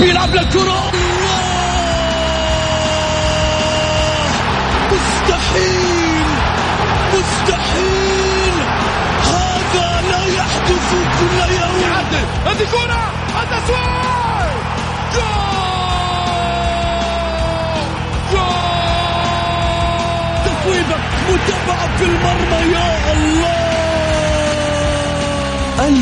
بيلعب للكرة مستحيل. مستحيل. هذا لا يحدث كل يوم. يعدل. هذه كرة. التسويق جول. متابعة في المرمى يا الله.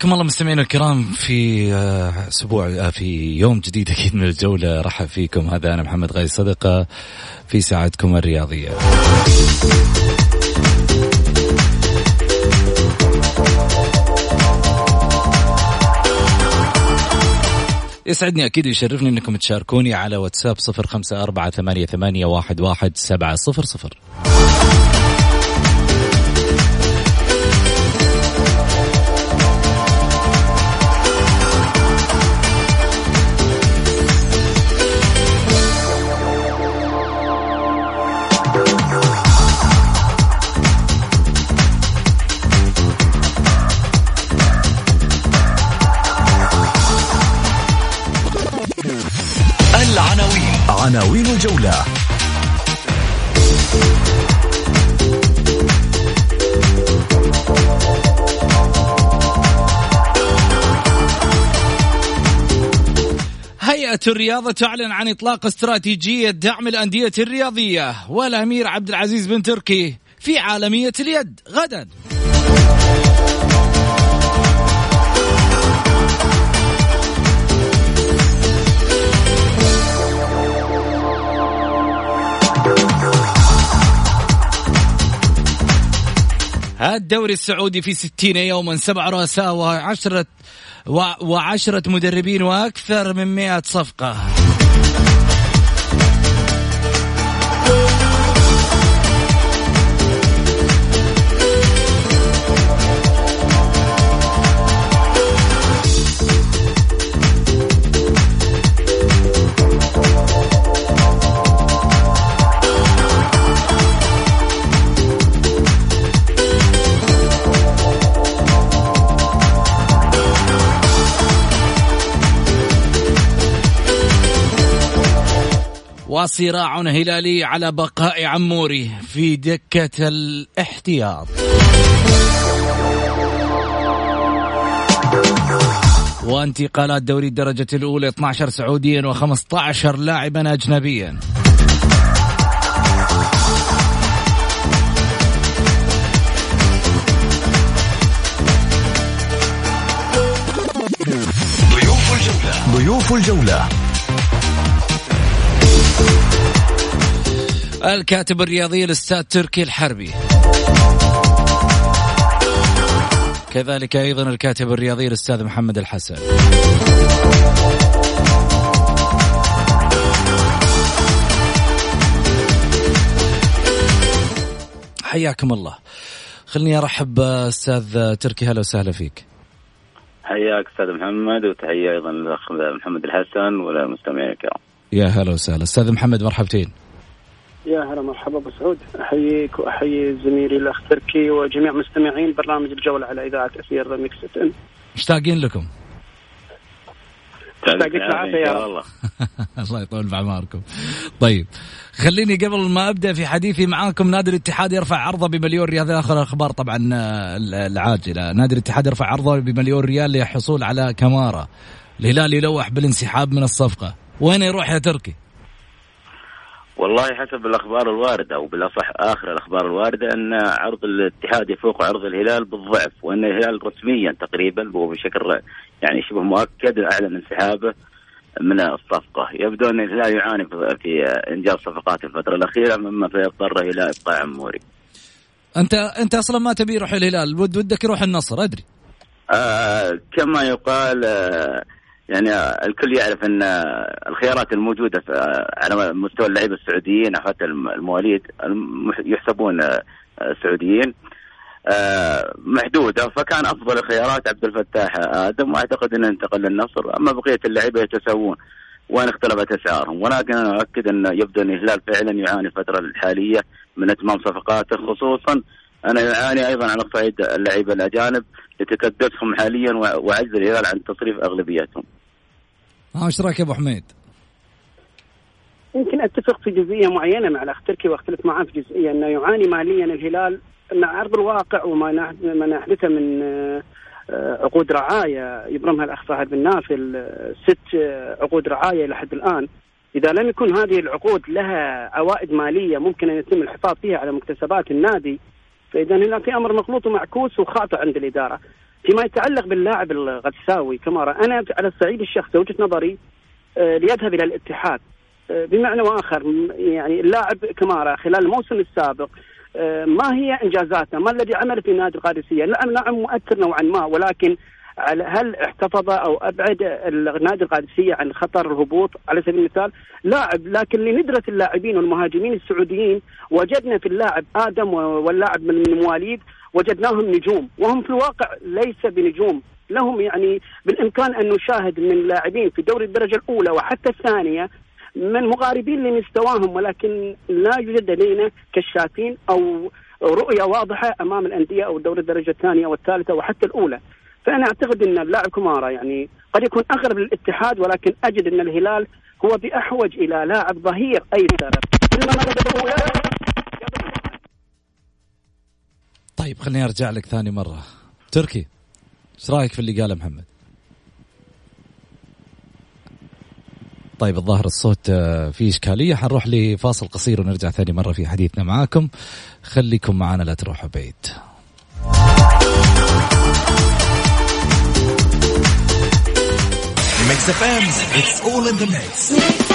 حياكم الله مستمعينا الكرام في آه، أسبوع آه، في يوم جديد أكيد من الجولة. رحب فيكم. هذا أنا محمد غاي صدقة في ساعتكم الرياضية. يسعدني أكيد ويشرفني أنكم تشاركوني على واتساب صفر خمسة أربعة ثمانية, ثمانية واحد, واحد سبعة صفر صفر. هيئة الرياضة تعلن عن إطلاق استراتيجية دعم الأندية الرياضية والأمير عبد العزيز بن تركي في عالمية اليد غدا. الدوري السعودي في ستين يوما سبع رؤساء وعشرة وعشرة مدربين وأكثر من مئة صفقة. وصراع هلالي على بقاء عموري في دكة الاحتياط. وانتقالات دوري الدرجة الأولى 12 سعوديا و15 لاعبا أجنبيا. ضيوف الجولة. ضيوف الجولة. الكاتب الرياضي الأستاذ تركي الحربي. كذلك أيضا الكاتب الرياضي الأستاذ محمد الحسن. حياكم الله. خلني أرحب أستاذ تركي هلا وسهلا فيك. حياك أستاذ محمد وتحية أيضا للاخ محمد الحسن وللمستمعين الكرام. يا هلا وسهلا. أستاذ محمد مرحبتين. يا هلا مرحبا أبو سعود. أحييك وأحيي زميلي الأخ تركي وجميع مستمعين برنامج الجولة على إذاعة أثير ميكس إف إم. مشتاقين لكم. يعطيك العافية يا رب. الله الله يطول بعماركم طيب خليني قبل ما أبدأ في حديثي معاكم نادي الاتحاد يرفع عرضه بمليون ريال. هذا آخر الاخبار طبعا آه، العاجلة. نادي الاتحاد يرفع عرضه بمليون ريال للحصول على كمارا الهلال يلوح بالانسحاب من الصفقة. وين يروح يا تركي؟ والله حسب الأخبار الواردة أو بالأصح آخر الأخبار الواردة أن عرض الاتحاد يفوق عرض الهلال بالضعف وأن الهلال رسميا تقريبا وبشكل يعني شبه مؤكد اعلن انسحابه من الصفقة، يبدو أن الهلال يعاني في إنجاز صفقات الفترة الأخيرة مما سيضطر إلى إبقاء عموري. أنت أنت أصلا ما تبي يروح الهلال ود ودك يروح النصر أدري. آه كما يقال آه يعني الكل يعرف إن الخيارات الموجودة على مستوى اللعيبة السعوديين أو حتى المواليد يحسبون سعوديين آه، محدودة. فكان أفضل الخيارات عبد الفتاح آدم وأعتقد إنه انتقل للنصر. أما بقية اللعيبة يتساوون وان اختلفت أسعارهم. ولكن أنا أؤكد إن يبدو إن الهلال فعلا يعاني الفترة الحالية من إتمام صفقاته خصوصا أنا يعاني أيضا على صعيد اللعيبة الأجانب لتكدسهم حاليا وعجز الهلال عن تصريف أغلبيتهم. ها إيش رايك يا أبو حميد؟ يمكن أتفق في جزئية معينة مع الأخ تركي واختلف معاه في جزئية إنه يعاني ماليا الهلال مع ارض الواقع وما ما نحدثه من آه، عقود رعاية يبرمها الأخ فهد بن نافل آه، ست آه، عقود رعاية لحد الآن إذا لم يكن هذه العقود لها عوائد مالية ممكن أن يتم الحفاظ فيها على مكتسبات النادي فإذا هنا في أمر مخلوط ومعكوس وخاطئ عند الإدارة. فيما يتعلق باللاعب الغساوي كمارا أنا على الصعيد الشخصي وجهة نظري ليذهب إلى الاتحاد بمعنى واخر يعني اللاعب كمارا خلال الموسم السابق آه، ما هي إنجازاته؟ ما الذي عمل في نادي القادسية؟ نعم نعم مؤثر نوعا ما ولكن هل احتفظ أو أبعد النادي القادسية عن خطر الهبوط على سبيل المثال؟ لاعب لكن لندرة اللاعبين والمهاجمين السعوديين وجدنا في اللاعب آدم واللاعب من المواليد وجدناهم نجوم وهم في الواقع ليس بنجوم لهم يعني بالإمكان أن نشاهد من لاعبين في دوري الدرجة الأولى وحتى الثانية من مقاربين لمستواهم ولكن لا يوجد لدينا كشافين أو رؤية واضحة أمام الأندية أو الدوري الدرجة الثانية والثالثة وحتى الأولى. فأنا أعتقد أن اللاعب كمارا يعني قد يكون اقرب للاتحاد ولكن أجد أن الهلال هو بأحوج إلى لاعب ظهير أيسر. طيب خليني أرجع لك ثاني مرة. تركي إيش رأيك في اللي قاله محمد؟ طيب الظاهر الصوت آه، فيه إشكالية حنروح لفاصل قصير ونرجع ثاني مرة في حديثنا معاكم خليكم معنا لا تروحوا بعيد it's all in the mix.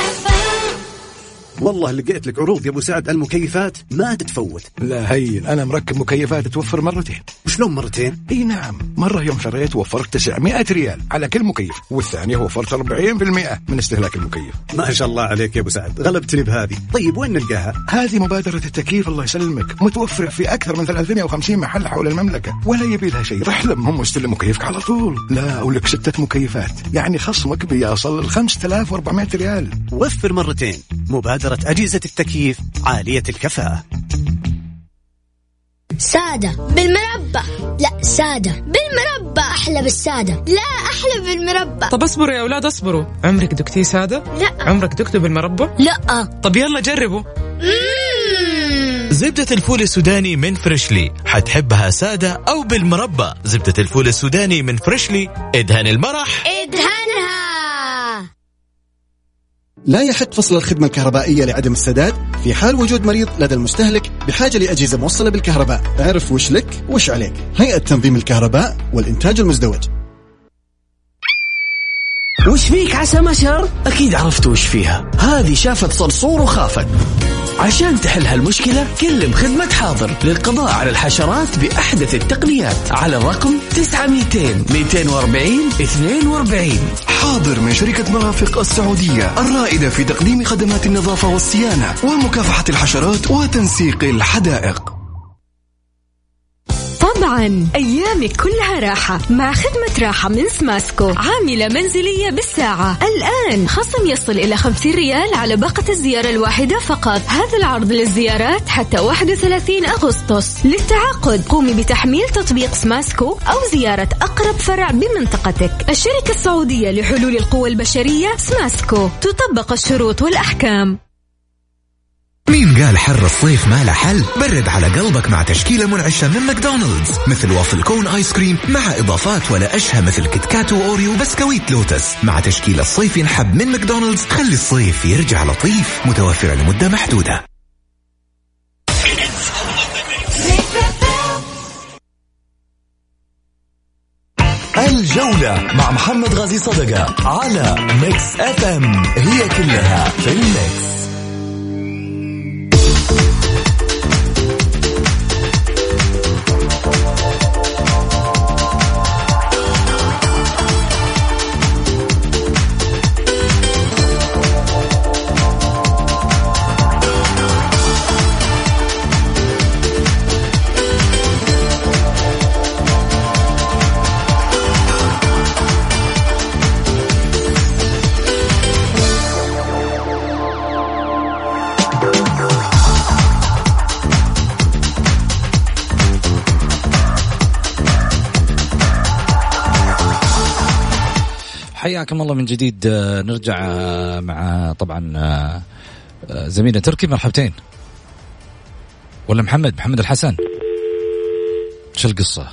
والله لقيت لك عروض يا أبو سعد المكيفات ما تتفوت. لا هين أنا مركب مكيفات توفر مرتين. شلون مرتين؟ إي نعم مرة يوم شريت وفرت 900 ريال على كل مكيف والثانية وفرت 40% من استهلاك المكيف. ما شاء الله عليك يا أبو سعد غلبتني بهذه. طيب وين نلقاها؟ هذه مبادرة التكييف الله يسلمك متوفرة في أكثر من 350 محل حول المملكة ولا يبي لها شيء رح لمهم واستلم مكيفك على طول. لا ولك ستة مكيفات يعني خصمك بيصل 5400 ريال. وفر مرتين. مبادرة مبادرة أجهزة التكييف عالية الكفاءة. سادة بالمربى لا سادة بالمربى أحلى بالسادة. لا أحلى بالمربى طب اصبروا يا أولاد اصبروا. عمرك ذقتي سادة؟ لا. عمرك ذقتي بالمربى؟ لا. طب يلا جربوا. زبدة الفول السوداني من Freshly. حتحبها سادة أو بالمربى زبدة الفول السوداني من Freshly. إدهن المرح. إدهنها. لا يحق فصل الخدمة الكهربائية لعدم السداد في حال وجود مريض لدى المستهلك بحاجة لأجهزة موصلة بالكهرباء. اعرف وش لك وش عليك. هيئة تنظيم الكهرباء والإنتاج المزدوج. وش فيك عسى مشر؟ أكيد عرفت وش فيها. هذه شافت صرصور وخافت. عشان تحل هالمشكلة كلم خدمة حاضر للقضاء على الحشرات بأحدث التقنيات على الرقم 9200 240 42 حاضر من شركة مرافق السعودية الرائدة في تقديم خدمات النظافة والصيانة ومكافحة الحشرات وتنسيق الحدائق. طبعا. أيامك كلها راحة مع خدمة راحة من سماسكو. عاملة منزلية بالساعة. الآن خصم يصل إلى 50 ريال على باقة الزيارة الواحدة فقط. هذا العرض للزيارات حتى 31 أغسطس. للتعاقد قومي بتحميل تطبيق سماسكو أو زيارة أقرب فرع بمنطقتك. الشركة السعودية لحلول القوى البشرية سماسكو. تطبق الشروط والأحكام. مين قال حر الصيف ما له حل؟ برد على قلبك مع تشكيلة منعشة من ماكدونالدز مثل waffle cone ice cream مع إضافات ولا أشهى مثل KitKat و Oreo وبسكويت لوتس. مع تشكيلة الصيف ينحب من ماكدونالدز خلي الصيف يرجع لطيف متوفرة لمدة محدودة. الجولة مع محمد غازي صدقة على ميكس أف أم. هي كلها في الميكس. حياكم الله من جديد. آه، نرجع آه، مع طبعا آه، زميلنا تركي مرحبتين. ولا محمد محمد الحسن. شو القصة؟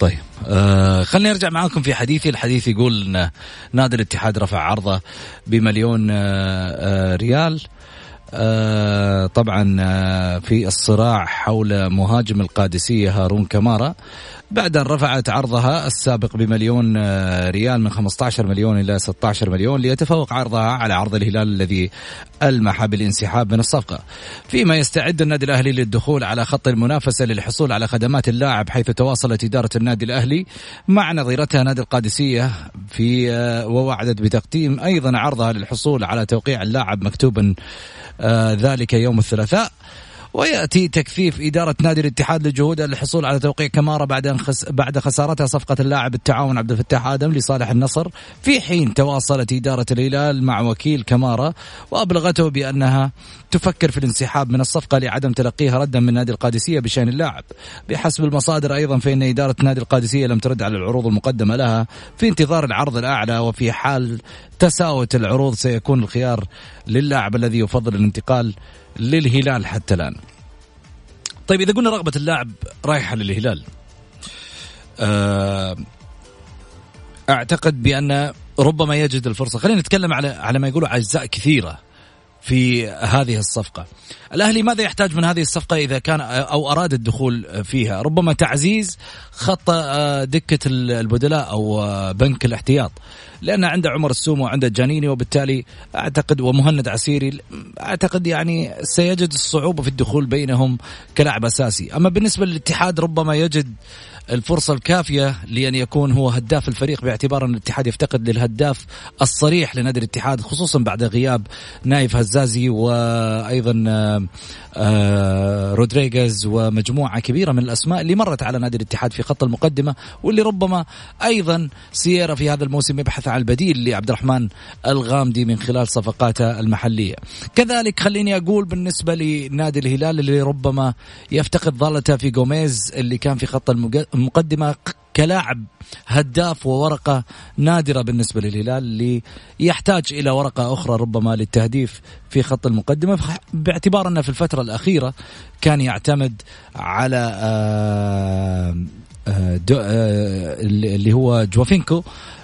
طيب آه خليني أرجع معاكم في حديثي. الحديث يقول إن نادي الاتحاد رفع عرضه بمليون آه آه ريال. آه طبعا آه في الصراع حول مهاجم القادسية هارون كمارا. بعد أن رفعت عرضها السابق بمليون آه، ريال من 15 مليون إلى 16 مليون ليتفوق عرضها على عرض الهلال الذي ألمح بالانسحاب من الصفقة. فيما يستعد النادي الأهلي للدخول على خط المنافسة للحصول على خدمات اللاعب حيث تواصلت إدارة النادي الأهلي مع نظيرتها نادي القادسية في آه، ووعدت بتقديم أيضا عرضها للحصول على توقيع اللاعب مكتوبا آه، ذلك يوم الثلاثاء. ويأتي تكثيف إدارة نادي الاتحاد لجهودها للحصول على توقيع كمارا بعد أن خس بعد خسارتها صفقة اللاعب التعاون عبد الفتاح آدم لصالح النصر. في حين تواصلت إدارة الهلال مع وكيل كمارا وأبلغته بأنها تفكر في الانسحاب من الصفقة لعدم تلقيها ردا من نادي القادسية بشأن اللاعب. بحسب المصادر أيضا فإن إدارة نادي القادسية لم ترد على العروض المقدمة لها. في انتظار العرض الأعلى وفي حال تساوت العروض سيكون الخيار للاعب الذي يفضل الانتقال للهلال حتى الآن. طيب إذا قلنا رغبة اللاعب رايحة للهلال آه، أعتقد بأن ربما يجد الفرصة خلينا نتكلم على على ما يقولوا اجزاء كثيرة في هذه الصفقة. الأهلي ماذا يحتاج من هذه الصفقة إذا كان أو أراد الدخول فيها؟ ربما تعزيز خط آه، دكة البدلاء أو آه، بنك الاحتياط. لأن عنده عمر السومة وعنده جانيني وبالتالي أعتقد ومهند عسيري أعتقد يعني سيجد الصعوبة في الدخول بينهم كلاعب أساسي. أما بالنسبة للاتحاد ربما يجد الفرصة الكافية لأن يكون هو هداف الفريق باعتبار أن الاتحاد يفتقد للهداف الصريح لنادي الاتحاد خصوصا بعد غياب نايف هزازي وأيضا آه، آه، رودريغيز ومجموعة كبيرة من الأسماء اللي مرت على نادي الاتحاد في خط المقدمة واللي ربما أيضا سيارة في هذا الموسم يبحث عن البديل لعبد الرحمن الغامدي من خلال صفقاته المحلية. كذلك خليني أقول بالنسبة لنادي الهلال اللي ربما يفتقد ظلته في جوميز اللي كان في خط المقدمة كلاعب هداف وورقة نادرة بالنسبة للهلال اللي يحتاج إلى ورقة أخرى ربما للتهديف في خط المقدمة. باعتبار أنه في الفترة الأخيرة كان يعتمد على آه، آه، آه، اللي هو جوافينكو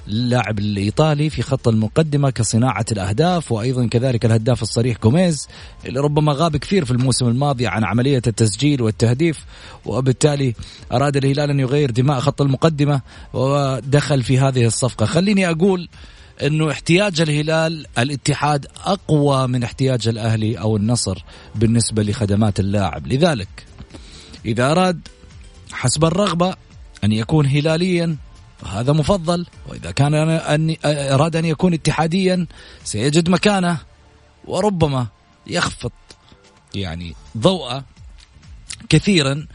اللاعب الإيطالي في خط المقدمة كصناعة الأهداف وأيضا كذلك الهداف الصريح جوميز اللي ربما غاب كثير في الموسم الماضي عن عملية التسجيل والتهديف وبالتالي أراد الهلال أن يغير دماء خط المقدمة ودخل في هذه الصفقة. خليني أقول إنه احتياج الهلال الاتحاد أقوى من احتياج الأهلي أو النصر بالنسبة لخدمات اللاعب. لذلك إذا أراد حسب الرغبة أن يكون هلاليا هذا مفضل. وإذا كان أن أراد أن يكون اتحاديا سيجد مكانه وربما يخفض يعني ضوءه كثيرا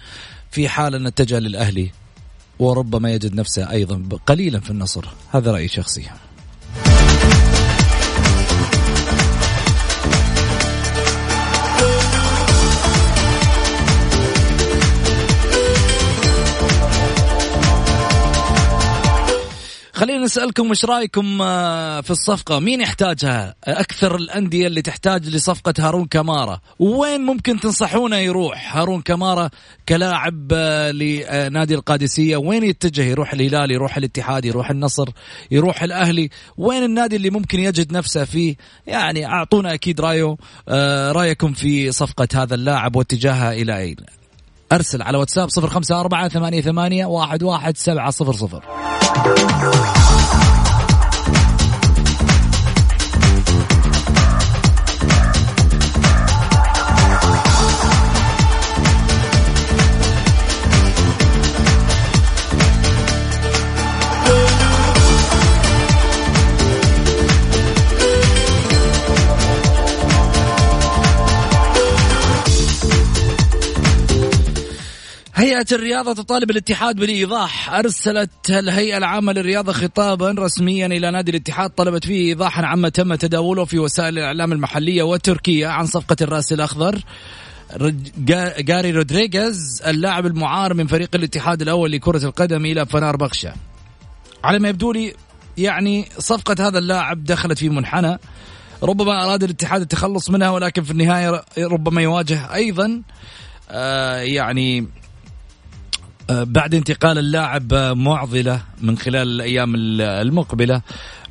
في حال أن اتجه للأهلي وربما يجد نفسه أيضا قليلا في النصر. هذا رأيي شخصي خلينا نسألكم وش رأيكم آه، في الصفقة؟ مين يحتاجها؟ أكثر الأندية اللي تحتاج لصفقة هارون كمارة وين ممكن تنصحونه يروح؟ هارون كمارة كلاعب آه، لنادي القادسية. وين يتجه؟ يروح الهلال يروح الاتحاد يروح النصر يروح الأهلي. وين النادي اللي ممكن يجد نفسه فيه؟ يعني أعطونا أكيد رأيه آه، رأيكم في صفقة هذا اللاعب واتجاهها إلى أين. أرسل على واتساب صفر خمسة أربعة ثمانية ثمانية واحد واحد سبعة صفر صفر. هيئة الرياضة تطالب الاتحاد بالإيضاح أرسلت الهيئة العامة للرياضة خطابا رسميا إلى نادي الاتحاد طلبت فيه إيضاحا عما تم تداوله في وسائل الإعلام المحلية والتركية عن صفقة الرأس الأخضر جاري رودريغيز اللاعب المعار من فريق الاتحاد الأول لكرة القدم إلى فنار بخشة على ما يبدو لي يعني صفقة هذا اللاعب دخلت في منحنى. ربما أراد الاتحاد التخلص منها ولكن في النهاية ربما يواجه أيضا آه يعني بعد انتقال اللاعب معضلة من خلال الأيام المقبلة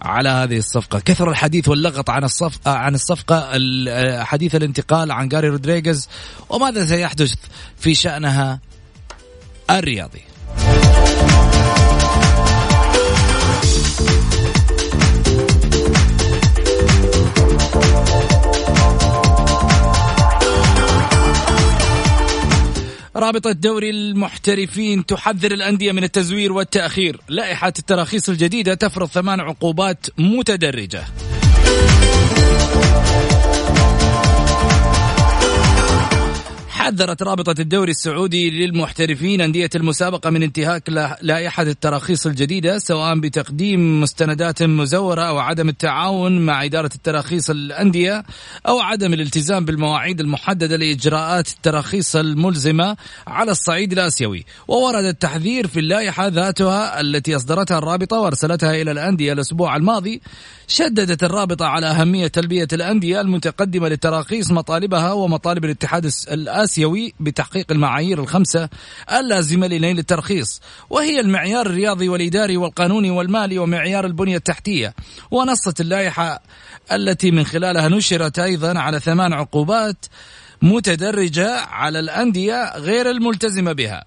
على هذه الصفقة. كثر الحديث واللغط عن الصف آه، عن الصفقة آه، حديث الانتقال عن جاري رودريغيز وماذا سيحدث في شأنها الرياضي؟ رابطة دوري المحترفين تحذر الأندية من التزوير والتأخير. لائحة التراخيص الجديدة تفرض ثمان عقوبات متدرجة. حذرت رابطة الدوري السعودي للمحترفين أندية المسابقة من انتهاك لائحة التراخيص الجديدة سواء بتقديم مستندات مزورة أو عدم التعاون مع إدارة التراخيص الأندية أو عدم الالتزام بالمواعيد المحددة لإجراءات التراخيص الملزمة على الصعيد الآسيوي. وورد التحذير في اللائحة ذاتها التي أصدرتها الرابطة وأرسلتها إلى الأندية الأسبوع الماضي. شددت الرابطة على أهمية تلبية الأندية المتقدمة لتراخيص مطالبها ومطالب الاتحاد الآسيوي بتحقيق المعايير الخمسة اللازمة لنيل الترخيص وهي المعيار الرياضي والإداري والقانوني والمالي ومعيار البنية التحتية ونصت اللائحة التي من خلالها نشرت أيضا على ثمان عقوبات متدرجة على الأندية غير الملتزمة بها.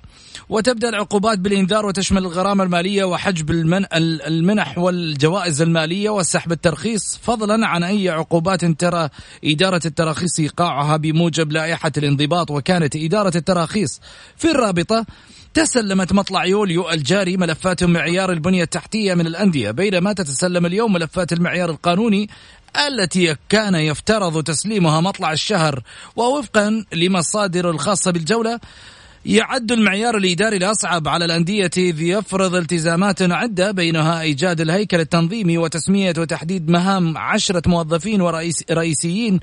وتبدأ العقوبات بالإنذار وتشمل الغرامة المالية وحجب المن... المنح والجوائز المالية وسحب الترخيص فضلا عن أي عقوبات ترى إدارة التراخيص إيقاعها بموجب لائحة الانضباط. وكانت إدارة التراخيص في الرابطة تسلمت مطلع يوليو الجاري ملفات معيار البنية التحتية من الأندية. بينما تتسلم اليوم ملفات المعيار القانوني التي كان يفترض تسليمها مطلع الشهر ووفقا لمصادر الخاصة بالجولة يعد المعيار الإداري الأصعب على الأندية إذ يفرض التزامات عدة بينها إيجاد الهيكل التنظيمي وتسمية وتحديد مهام عشرة موظفين ورئيسيين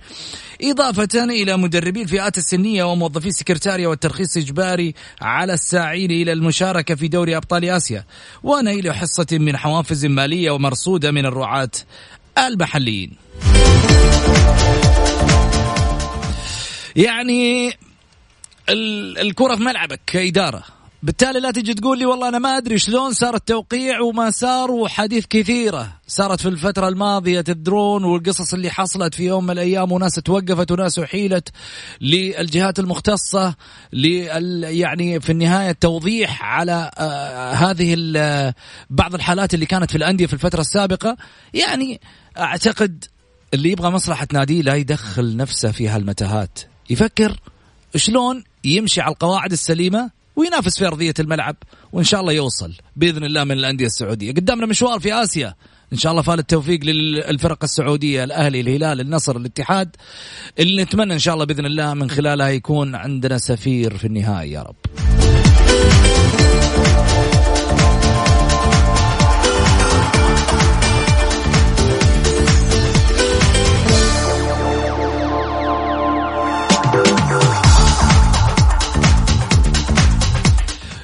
إضافة إلى مدربي الفئات السنية وموظفي السكرتارية والترخيص إجباري على الساعين إلى المشاركة في دوري أبطال آسيا ونيل حصة من حوافز مالية ومرصودة من الرعاة المحليين. يعني الكرة في ملعبك كإدارة. بالتالي لا تجي تقول لي والله أنا ما أدري شلون صار التوقيع وما صار وحديث كثيرة صارت في الفترة الماضية تدرون والقصص اللي حصلت في يوم من الأيام وناس توقفت وناس أحيلت للجهات المختصة لل يعني في النهاية توضيح على آه هذه بعض الحالات اللي كانت في الأندية في الفترة السابقة. يعني أعتقد اللي يبغى مصلحة ناديه لا يدخل نفسه في هالمتاهات. يفكر شلون يمشي على القواعد السليمة وينافس في أرضية الملعب وإن شاء الله يوصل بإذن الله من الأندية السعودية. قدامنا مشوار في آسيا. إن شاء الله فال التوفيق للفرق السعودية الأهلي الهلال النصر الاتحاد اللي نتمنى إن شاء الله بإذن الله من خلالها يكون عندنا سفير في النهائي يا رب.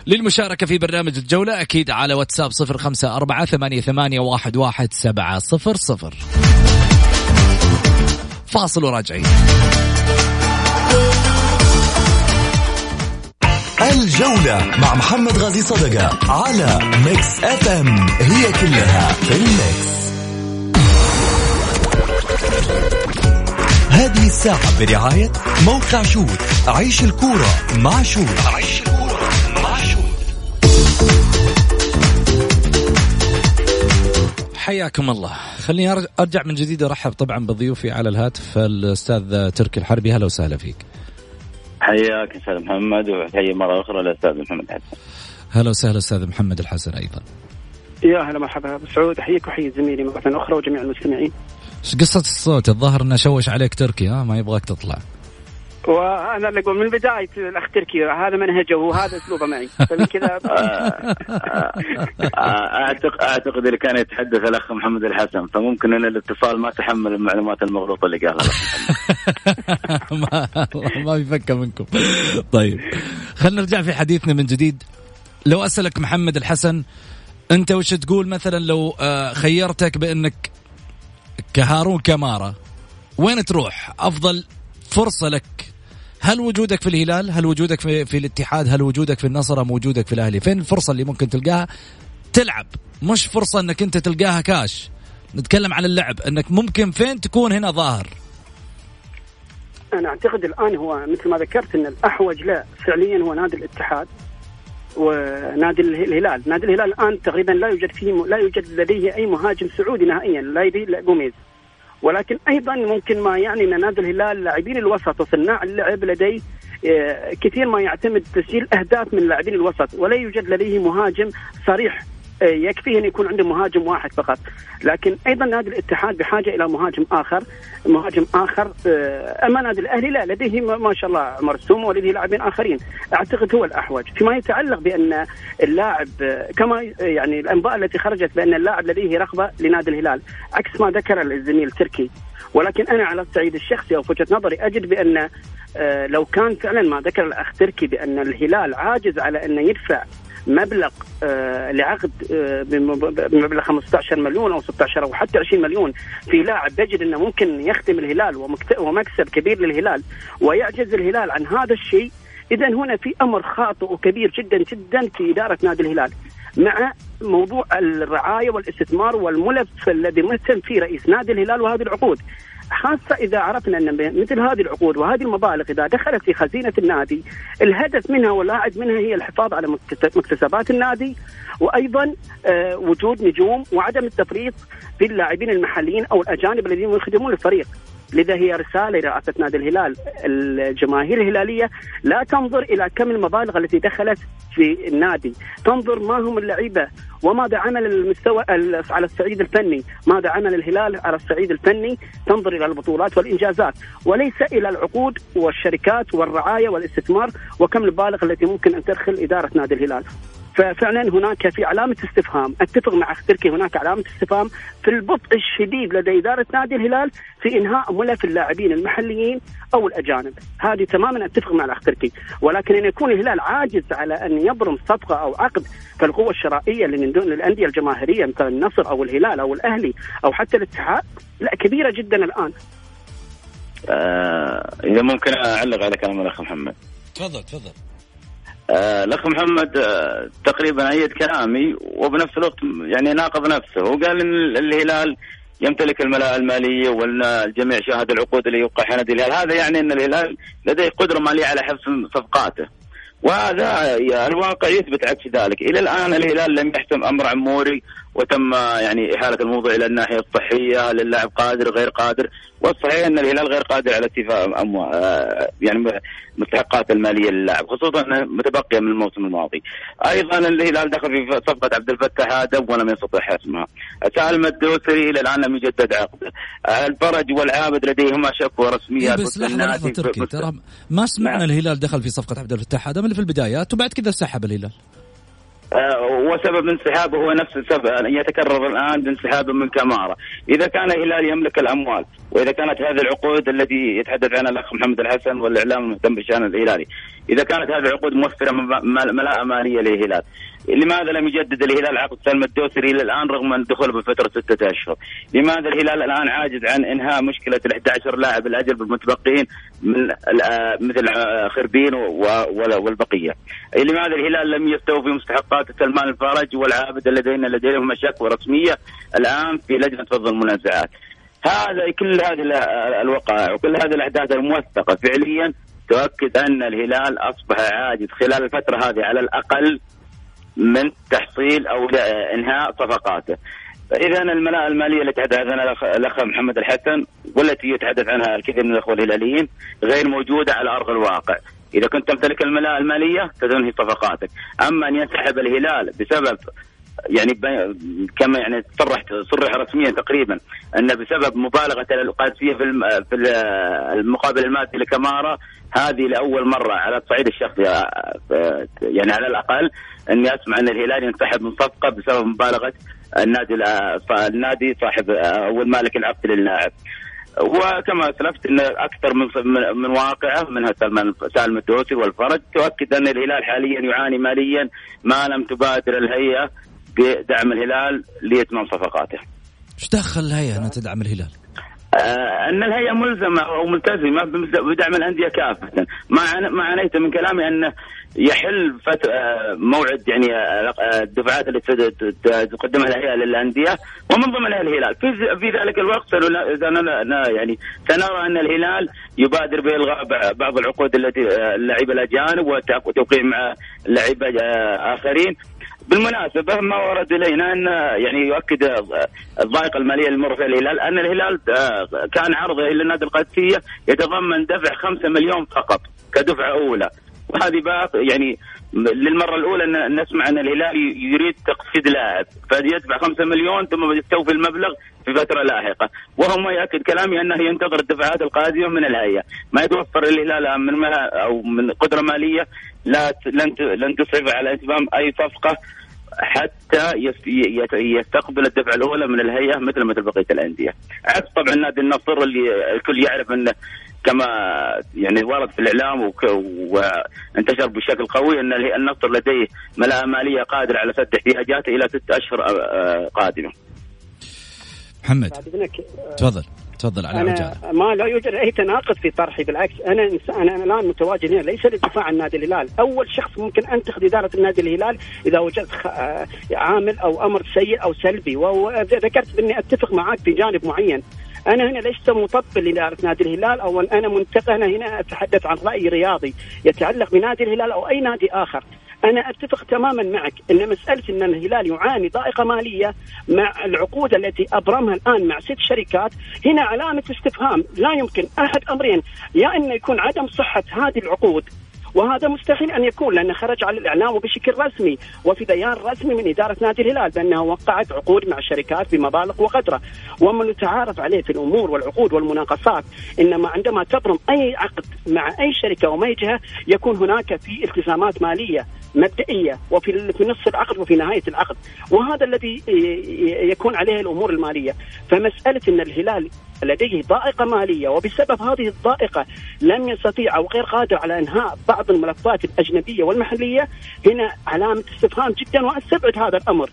للمشاركة في برنامج الجولة أكيد على واتساب صفر خمسة أربعة ثمانية, ثمانية واحد, واحد سبعة صفر صفر. فاصل وراجعين. الجولة مع محمد غازي صدقة على Mix FM هي كلها في ال Mix. هذه الساعة برعاية موقع شوت عيش الكورة مع شوت. عيش الكورة حياكم الله. خليني أرجع من جديد ارحب طبعا بضيوفي على الهاتف الأستاذ تركي الحربي. هلا وسهلا فيك. حياك أستاذ محمد وتحيه مرة أخرى للاستاذ محمد حسن. هلا وسهلا أستاذ محمد الحسن أيضا. يا هلا مرحبا ابو سعود أحييك وأحيي زميلي مرة أخرى وجميع المستمعين. إيش قصة الصوت؟ الظاهر إنه شوش عليك تركي ها؟ ما يبغاك تطلع. وأنا اللي أقول من بداية الاخ تركي هذا منهجه وهذا أسلوبه معي. فمن كذا اعتقد أعتقد اللي كان يتحدث الأخ محمد الحسن فممكن إن الاتصال ما تحمل المعلومات المغلوطة اللي قالها ما ما بيفكر منكم. طيب خلينا نرجع في حديثنا من جديد. لو أسألك محمد الحسن أنت وش تقول مثلا لو آه، خيرتك بأنك كهارون كمارة وين تروح؟ أفضل فرصة لك هل وجودك في الهلال؟ هل وجودك في, في الاتحاد؟ هل وجودك في النصر أم وجودك في الأهلي؟ فين الفرصة اللي ممكن تلقاها؟ تلعب. مش فرصة إنك أنت تلقاها كاش. نتكلم عن اللعب. إنك ممكن فين تكون هنا ظاهر؟ أنا أعتقد الآن هو مثل ما ذكرت إن الأحوج له فعليا هو نادي الاتحاد ونادي اله- الهلال، نادي الهلال الآن تقريبا لا يوجد فيه لا يوجد لديه أي مهاجم سعودي نهائيا. لا يدري الا جوميز. ولكن أيضا ممكن ما يعني أن نادي الهلال لاعبين الوسط وصناع اللعب لديه آه، كثير ما يعتمد تسجيل أهداف من لاعبين الوسط ولا يوجد لديه مهاجم صريح يكفيه أن يكون عنده مهاجم واحد فقط. لكن أيضا نادي الاتحاد بحاجة إلى مهاجم آخر. مهاجم آخر آه، أما نادي الأهلي لا لديه ما شاء الله عمر السومه ولديه لاعبين آخرين. أعتقد هو الأحوج. فيما يتعلق بأن اللاعب كما آه، يعني الأنباء التي خرجت بأن اللاعب لديه رغبة لنادي الهلال عكس ما ذكر الزميل تركي. ولكن أنا على الصعيد الشخصي أو في وجهة نظري أجد بأن لو كان فعلا ما ذكر الأخ تركي بأن الهلال عاجز على انه يدفع مبلغ آه لعقد آه بم- بمبلغ 15 مليون أو 16 أو حتى 20 مليون في لاعب يجد إنه ممكن يخدم الهلال ومكسب كبير للهلال ويعجز الهلال عن هذا الشيء. اذا هنا في أمر خاطئ وكبير جدا جدا في إدارة نادي الهلال. مع موضوع الرعاية والاستثمار والملف الذي مثل فيه رئيس نادي الهلال وهذه العقود. خاصة إذا عرفنا أن مثل هذه العقود وهذه المبالغ إذا دخلت في خزينة النادي الهدف منها واللاعب منها هي الحفاظ على مكتس- مكتسبات النادي وأيضا آه، وجود نجوم وعدم التفريط في اللاعبين المحليين أو الأجانب الذين يخدمون الفريق. لذا هي رسالة لرئاسة نادي الهلال. الجماهير الهلالية لا تنظر إلى كم المبالغ التي دخلت في النادي. تنظر ما هم اللعيبة وماذا عمل المستوى ال- على الصعيد الفني ماذا عمل الهلال على الصعيد الفني تنظر إلى البطولات والإنجازات. وليس إلى العقود والشركات والرعاية والاستثمار وكم المبالغ التي ممكن أن تدخل إدارة نادي الهلال. ففعلا هناك في علامة استفهام. أتفق مع أخ تركي هناك علامة استفهام في البطء الشديد لدى إدارة نادي الهلال في إنهاء ملف اللاعبين المحليين أو الأجانب. هذه تماما أتفق مع الأخ تركي ولكن أن يكون الهلال عاجز على أن يبرم صفقة أو عقد كالقوة الشرائية اللي من دون الأندية الجماهيرية مثل النصر أو الهلال أو الأهلي أو حتى الاتحاد لا كبيرة جدا الآن. آه إذا ممكن أعلق على كلام الأخ محمد. تفضل تفضل. آه، الأخ محمد آه، تقريبا أيد كلامي وبنفس الوقت يعني ناقض نفسه. وقال إن الهلال يمتلك الملاءة المالية وإن الجميع شاهد العقود اللي يوقعها نادي الهلال. هذا يعني إن الهلال لديه قدرة مالية على حفظ صفقاته. وهذا يا الواقع يثبت عكس ذلك. إلى الآن الهلال لم يحسم أمر عموري وتم يعني احاله الموضوع إلى الناحية الصحية للاعب قادر غير قادر والصحيح أن الهلال غير قادر على اتفاق اموال آه، يعني مستحقات المالية للاعب خصوصا انه متبقية من الموسم الماضي. أيضا الهلال دخل في صفقة عبد الفتاح آدم ولم يستطع حسمها. سالم الدوسري إلى الآن لم يجدد عقده. الفرج والعابد لديهما شكوى رسميه إيه بس لحظه لحظة تركي ترى ما سمعنا نعم. الهلال دخل في صفقة عبد الفتاح هذا من في البدايات وبعد كذا سحب الهلال وسبب انسحابه هو نفس السبب يتكرر الآن بانسحابه من كمارة، إذا كان الهلال يملك الأموال وإذا كانت هذه العقود التي يتحدث عنها الأخ محمد الحسن والإعلام المهتم بالشان الهلالي، إذا كانت هذه العقود موفرة ملاءه مالية للهلال، لماذا لم يجدد الهلال عقد سلم الدوسري إلى الآن رغم دخل بفترة ستة أشهر؟ لماذا الهلال الآن عاجز عن إنهاء مشكلة ال 11 لاعب الأجل بالمتبقين من مثل خربين والبقية؟ لماذا الهلال لم يستوفي مستحقات سلمان الفرج والعابد الذين لديهم شكوى رسميه الآن في لجنة فض المنازعات؟ هذا كل هذه الوقائع وكل هذه الأحداث الموثقة فعليا تؤكد أن الهلال أصبح عاجز خلال الفترة هذه على الأقل من تحصيل أو إنهاء صفقاته. اذا الملاءه المالية التي تحدث عنها الاخ محمد الحسن والتي يتحدث عنها الكثير من الأخوة الهلاليين غير موجودة على أرض الواقع. إذا كنت تمتلك الملاءه المالية ستنهي صفقاتك، أما أن ينسحب الهلال بسبب يعني كما يعني صرح صرح رسميا تقريبا أن بسبب مبالغة القادسيه في في المقابل المادي لكمارا هذه لأول مرة على الصعيد الشخصي يعني على الأقل أني أسمع أن الهلال ينسحب من صفقة بسبب مبالغة النادي النادي صاحب أو المالك العقد للاعب. وكما اسلفت أن أكثر من من واقعة منها سلمان سالم الدوسي والفرج تؤكد أن الهلال حاليا يعاني ماليا ما لم تبادر الهيئة بدعم الهلال ليتمام صفقاته. إيش دخل الهيئة أنها تدعم الهلال؟ آه أن الهيئة ملزمة أو ملتزمة بدعم الأندية كافة، ما ما عنيت من كلامي انه يحل فت... آه، موعد يعني آه، الدفعات التي تقدمها الهيئة للأندية ومن ضمنها الهلال، في في ذلك الوقت يعني سنرى أن الهلال يبادر بإلغاء بعض العقود التي آه، اللعيبة الأجانب وتوقيع مع لعيبه آخرين بالمناسبة ما ورد إلينا أن يعني يؤكد الضائقة المالية المر فيها الهلال أن الهلال كان عرضه إلى النادي القادسية يتضمن دفع 5 مليون فقط كدفعة أولى. وهذه بقى يعني للمرة الأولى نسمع أن الهلال يريد تقصيد لاعب فيدفع 5 مليون ثم يستوفي المبلغ في فترة لاحقة. وهو ما يأكد كلامي أنه ينتظر الدفعات القادمة من الهيئة. ما يتوفر الهلال من أو من قدرة مالية لا لن لن تصرف على اتمام أي صفقة حتى يستقبل الدفعة الأولى من الهيئة مثل مثل بقيه الأندية. عكس طبعا نادي النصر اللي الكل يعرف إنه كما يعني ورد في الإعلام وانتشر بشكل قوي إن النصر لديه ملاءه مالية قادرة على سد احتياجاته إلى ست أشهر آه، آه، قادمة. محمد تفضل تفضل على أنا عجالة. ما لا يوجد أي تناقض في طرحي بالعكس أنا أنا الآن متواجد هنا ليس للدفاع عن نادي الهلال، أول شخص ممكن انتقد إدارة النادي الهلال إذا وجدت آه، عامل أو أمر سيء أو سلبي. وذكرت اني أتفق معك في جانب معين. أنا هنا لست مطبل لإدارة نادي الهلال أو أنا منتقد أنا هنا أتحدث عن رأي رياضي يتعلق بنادي الهلال أو أي نادي آخر. أنا أتفق تماما معك إن مسألة إن الهلال يعاني ضائقة مالية مع العقود التي أبرمها الآن مع ست شركات هنا علامة استفهام. لا يمكن أحد أمرين. يا ان يكون عدم صحة هذه العقود وهذا مستحيل أن يكون لأنه خرج على الإعلام وبشكل رسمي وفي بيان رسمي من إدارة نادي الهلال بأنها وقعت عقود مع شركات بمبالغ وقدرة. ومن يتعارف عليه في الأمور والعقود والمناقصات إنما عندما تبرم أي عقد مع أي شركة وما جهه يكون هناك في التزامات مالية. مبدئية وفي في نصف العقد وفي نهاية العقد. وهذا الذي يكون عليه الأمور المالية. فمسألة أن الهلال لديه ضائقة مالية وبسبب هذه الضائقة لم يستطيع أو غير قادر على إنهاء بعض الملفات الأجنبية والمحلية هنا علامة استفهام جدا وأستبعد هذا الأمر.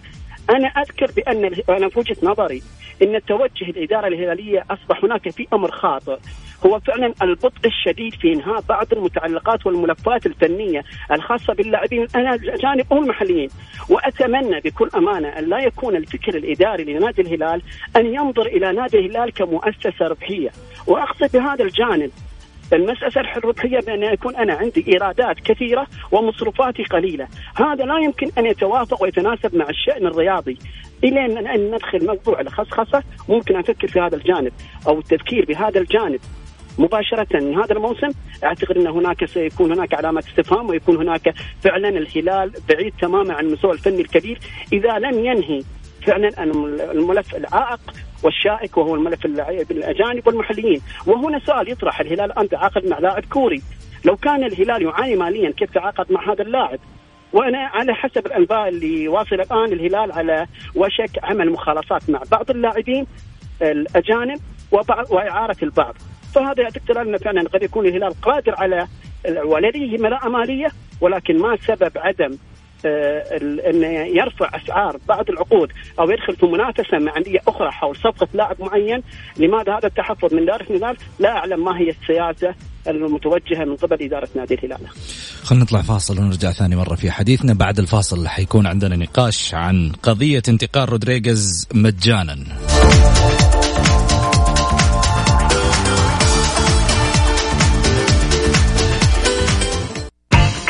أنا أذكر بأن أنا في وجهة نظري إن التوجه الإدارة الهلالية أصبح هناك في أمر خاطئ. هو فعلا البطء الشديد في إنهاء بعض المتعلقات والملفات الفنية الخاصة باللاعبين. الاجانب أو المحليين وأتمنى بكل أمانة أن لا يكون الفكر الإداري لنادي الهلال أن ينظر إلى نادي الهلال كمؤسسة ربحية. وأقصد بهذا الجانب المسألة الربحية بأن يكون أنا عندي إيرادات كثيرة ومصروفاتي قليلة. هذا لا يمكن أن يتوافق ويتناسب مع الشأن الرياضي. الين ان ندخل موضوع الخصخصه ممكن أفكر في هذا الجانب أو التفكير بهذا الجانب. مباشرة هذا الموسم. أعتقد أن هناك سيكون هناك علامة استفهام ويكون هناك فعلا الهلال بعيد تماما عن المستوى الفني الكبير. إذا لم ينهي فعلا الملف العائق والشائك وهو الملف الاجانب والمحليين. وهنا سؤال يطرح الهلال انت عاقد مع لاعب كوري. لو كان الهلال يعاني ماليا كيف تعاقد مع هذا اللاعب؟ وأنا على حسب الأنباء اللي واصل الآن الهلال على وشك عمل مخالصات مع بعض اللاعبين الأجانب وبعض وإعارة البعض. فهذا يعتقد ان فعلا قد يكون الهلال قادر على ولديه ملاءه مالية ولكن ما سبب عدم آه، أنه يرفع أسعار بعض العقود أو يدخل في منافسة مع انديه أخرى حول صفقة لاعب معين، لماذا هذا التحفظ من دارة الهلال؟ لا أعلم ما هي السياسة المتوجهة من قبل إدارة نادي الهلال. خلينا نطلع فاصل ونرجع ثاني مرة في حديثنا بعد الفاصل حيكون عندنا نقاش عن قضية انتقال رودريغيز مجانا.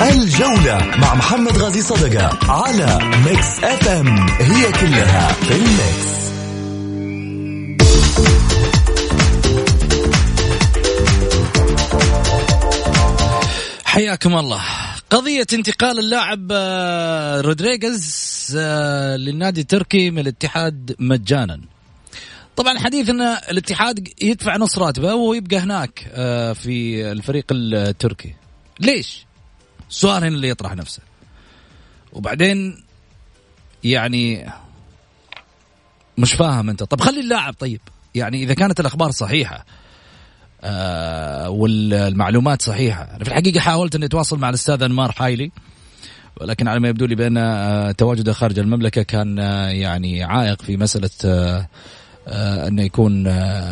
الجولة مع محمد غازي صدقة على Mix FM. هي كلها في ال Mix. حياكم الله. قضية انتقال اللاعب آه، رودريغيز آه، للنادي التركي من الاتحاد مجانا. طبعا حديث إن الاتحاد يدفع نص راتبه ويبقى هناك آه، في الفريق التركي. ليش؟ السؤال هنا اللي يطرح نفسه. وبعدين يعني مش فاهم انت. طب خلي اللاعب طيب. يعني إذا كانت الأخبار صحيحة آه والمعلومات صحيحة. أنا في الحقيقة حاولت إني أتواصل مع الأستاذ أنمار حايلي ولكن على ما يبدو لي بأن آه تواجده خارج المملكة كان آه يعني عائق في مسألة آه انه يكون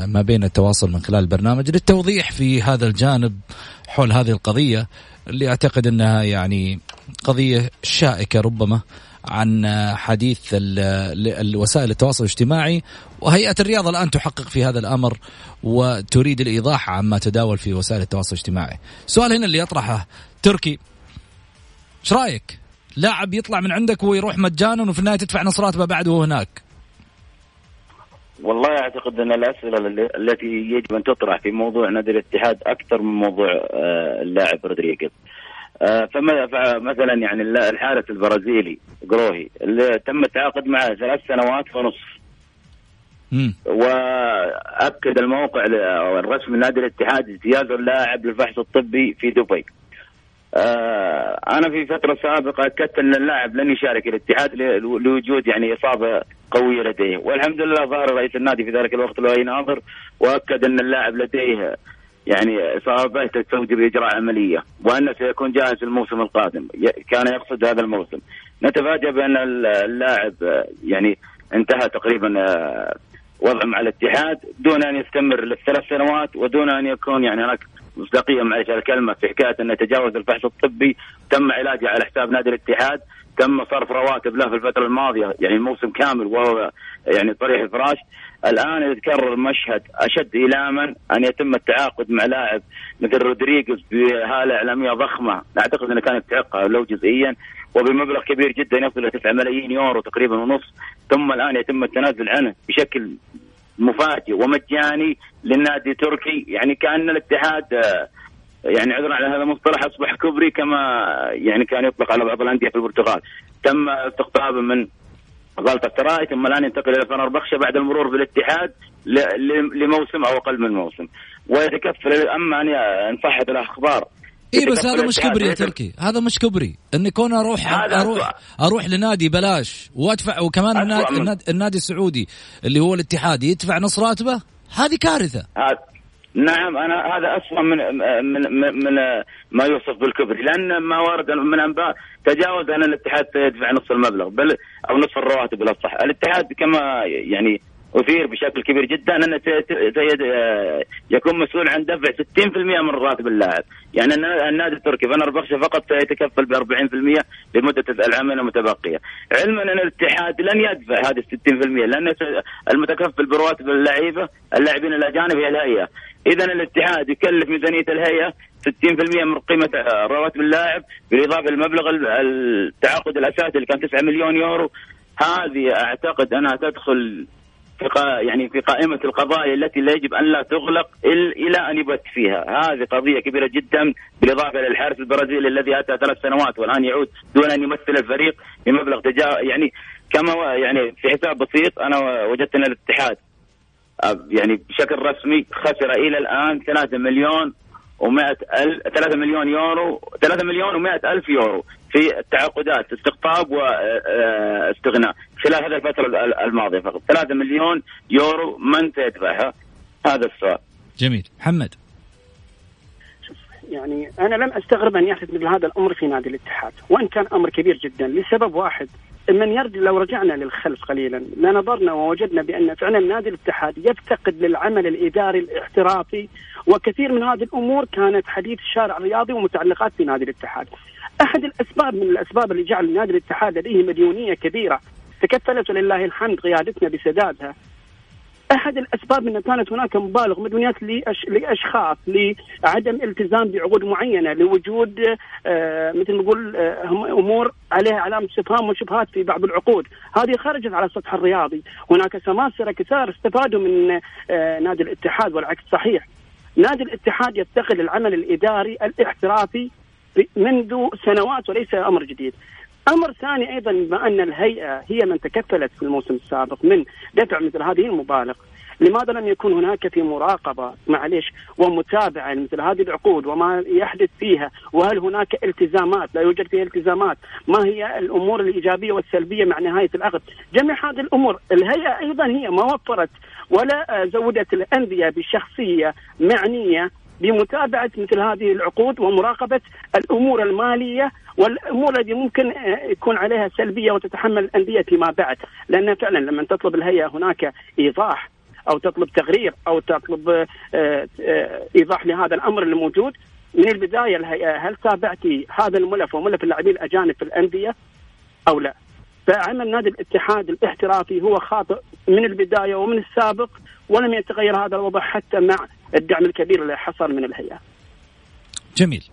ما بين التواصل من خلال البرنامج للتوضيح في هذا الجانب حول هذه القضية. اللي أعتقد إنها يعني قضية شائكة ربما عن حديث الوسائل التواصل الاجتماعي وهيئة الرياضه الآن تحقق في هذا الأمر وتريد الإيضاح عما تداول في وسائل التواصل الاجتماعي. السؤال هنا اللي يطرحه تركي إيش رأيك؟ لاعب يطلع من عندك ويروح مجانا وفي النهاية تدفع نص راتبه بعد وهو هناك. والله أعتقد أن الأسئلة التي يجب أن تطرح في موضوع نادي الاتحاد أكثر من موضوع آه، اللاعب رودريغيز. آه، فمثلا يعني الحارس البرازيلي جروهي اللي تم التعاقد معه ثلاث سنوات ونصف. وأكد الموقع الرسمي نادي الاتحاد اجتياز اللاعب للفحص الطبي في دبي. آه أنا في فترة سابقة أكدت أن اللاعب لن يشارك الاتحاد لوجود يعني إصابة قويه لديه. والحمد لله ظهر رئيس النادي في ذلك الوقت لؤي ناظر وأكد أن اللاعب لديه يعني إصابة تستوجب إجراء عملية وانه سيكون جاهز الموسم القادم. كان يقصد هذا الموسم. نتفاجأ بأن اللاعب يعني انتهى تقريبا آه، وضع مع الاتحاد دون أن يستمر للثلاث سنوات ودون أن يكون يعني هناك مصداقية معلش الكلمة في حكاية انه تجاوز الفحص الطبي تم علاجه على حساب نادي الاتحاد. تم صرف رواتب له في الفترة الماضية يعني الموسم كامل وهو يعني طريح الفراش. الآن يتكرر مشهد أشد ايلاما أن يتم التعاقد مع لاعب مثل رودريغيز بهالة إعلامية ضخمة. أعتقد إنه كان يستحقها لو جزئيا وبمبلغ كبير جدا يصل إلى 9 ملايين يورو تقريبا ونص. ثم الآن يتم التنازل عنه بشكل مفاجئ ومجاني للنادي التركي يعني كأن الاتحاد يعني عذرا على هذا المصطلح أصبح كبري كما يعني كان يطلق على بعض الأندية في البرتغال. تم استقطابه من غلطة سراي ثم الآن ينتقل إلى فنربخشة بعد المرور بالاتحاد لموسم أو أقل من موسم. ويتكفل اما أن أن صحت الأخبار. اي بس هذا مش كبري يا تركي هذا مش كبري. اني كون أروح أروح أروح لنادي بلاش. وادفع وكمان النادي, النادي, النادي السعودي اللي هو الاتحاد يدفع نص راتبه؟ هذه كارثة. نعم أنا هذا اسوء من من من ما يوصف بالكبري لأن ما ورد من أنباء تجاوز ان الاتحاد سيدفع نصف المبلغ بل أو نصف الرواتب الاصح الاتحاد كما يعني أثير بشكل كبير جدا انه يكون مسؤول عن دفع 60% من راتب اللاعب، يعني النادي التركي فنربخشة فقط سيتكفل ب 40% لمدة العامين المتبقية، علما أن الاتحاد لن يدفع هذه 60% لأن المتكفل برواتب اللعيبة اللاعبين الأجانب هي الهيئه، اذا الاتحاد يكلف ميزانية الهيئة 60% من قيمة رواتب اللاعب بالاضافه لمبلغ التعاقد الأساسي اللي كان 9 مليون يورو. هذه أعتقد أنها تدخل في يعني في قائمة القضايا التي لا يجب أن لا تغلق إلى أن يبت فيها. هذه قضية كبيرة جدا بالإضافة للحارس البرازيلي الذي أتى ثلاث سنوات والآن يعود دون أن يمثل الفريق بمبلغ تجاه يعني كما يعني في حساب بسيط أنا وجدت أن الاتحاد. يعني بشكل رسمي خسر إلى الآن 3 مليون و100 ألف 3 مليون يورو 3 مليون و100 ألف يورو في التعاقدات استقطاب واستغناء خلال هذه الفترة الماضية فقط 3 مليون يورو من سيدفعها؟ هذا السؤال. جميل، محمد. يعني أنا لم أستغرب أن يحدث مثل هذا الأمر في نادي الاتحاد وإن كان أمر كبير جدا لسبب واحد من يرد لو رجعنا للخلف قليلا لنظرنا ووجدنا بأن فعلا نادي الاتحاد يفتقد للعمل الإداري الاحترافي وكثير من هذه الأمور كانت حديث الشارع الرياضي ومتعلقات في نادي الاتحاد. أحد الأسباب من الأسباب اللي جعل نادي الاتحاد لديه مديونية كبيرة تكفلت ولله الحمد قيادتنا بسدادها أحد الأسباب انه كانت هناك مبالغ مديونيات لأش... لأشخاص لعدم التزام بعقود معينة لوجود آه مثل ما نقول آه أمور عليها علامة استفهام وشبهات في بعض العقود، هذه خرجت على السطح الرياضي، هناك سماسرة كثار استفادوا من آه نادي الاتحاد والعكس صحيح. نادي الاتحاد يفتقد العمل الإداري الاحترافي منذ سنوات وليس أمر جديد. أمر ثاني أيضا بما أن الهيئة هي من تكفلت في الموسم السابق من دفع مثل هذه المبالغ. لماذا لم يكن هناك في مراقبة؟ معلش ومتابعة لمثل هذه العقود وما يحدث فيها؟ وهل هناك التزامات؟ لا يوجد فيها التزامات. ما هي الأمور الإيجابية والسلبية مع نهاية العقد؟ جميع هذه الأمور الهيئة أيضا هي ما وفرت ولا زودت الأندية بشخصية معنية بمتابعة مثل هذه العقود ومراقبة الأمور المالية والأمور التي ممكن يكون عليها سلبية وتتحمل الأندية فيما بعد لأن فعلا لما تطلب الهيئة هناك إيضاح أو تطلب تقرير أو تطلب إيضاح لهذا الأمر الموجود من البداية الهيئة هل تابعتي هذا الملف وملف اللاعبين الأجانب في الأندية أو لا؟ فعمل نادي الاتحاد الاحترافي هو خاطئ من البداية ومن السابق ولم يتغير هذا الوضع حتى مع الدعم الكبير اللي حصل من الهيئة. جميل.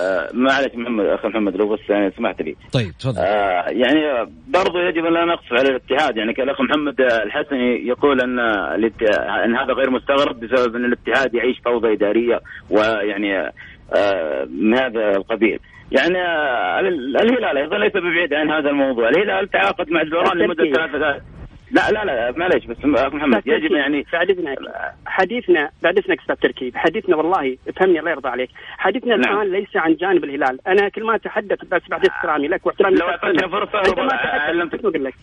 آه معلش محمد أخي محمد لو بس يعني سمحت لي. طيب تفضل. آه يعني برضو يجب أن لا نقصف على الاتحاد يعني الأخ محمد الحسني يقول أن أن هذا غير مستغرب بسبب أن الاتحاد يعيش فوضى إدارية ويعني آه من هذا القبيل. يعني آه الهلال أيضا ليس ببعيد عن هذا الموضوع. الهلال تعاقد مع الدوران لمدة ثلاثة لا لا لا معليش بس محمد يجب يعني حديثنا حديثنا بعد اذنك أستاذ تركي حديثنا والله افهمني الله يرضى عليك. حديثنا نعم. الآن ليس عن جانب الهلال. أنا كل ما أتحدث بس بعد احترامي لك واحترامي لو اعطيتني فرصة علمتك لك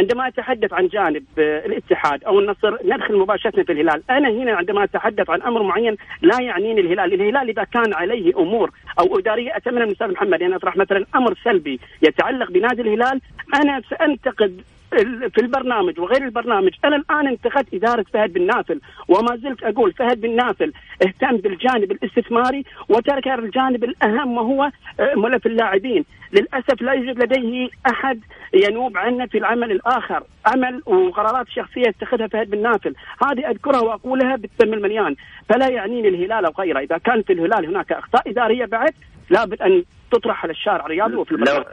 عندما أتحدث عن جانب الاتحاد أو النصر ندخل مباشرة في الهلال. أنا هنا عندما أتحدث عن أمر معين لا يعنيني الهلال. الهلال إذا كان عليه أمور أو أدارية أتمنى من الاستاذ محمد أن اطرح مثلا أمر سلبي يتعلق بنادي الهلال. أنا سأنتقد في البرنامج وغير البرنامج. أنا الآن انتقدت إدارة فهد بن نافل وما زلت أقول فهد بن نافل اهتم بالجانب الاستثماري وترك الجانب الأهم وهو ملف اللاعبين. للأسف لا يوجد لديه أحد ينوب عنه في العمل الآخر. عمل وقرارات شخصية يتخذها فهد بن نافل. هذه أذكرها وأقولها بالدم المليان. فلا يعنيني الهلال أو غيره. إذا كان في الهلال هناك أخطاء إدارية بعد لابد أن تطرح على الشارع. الرياضي وفي البرنامج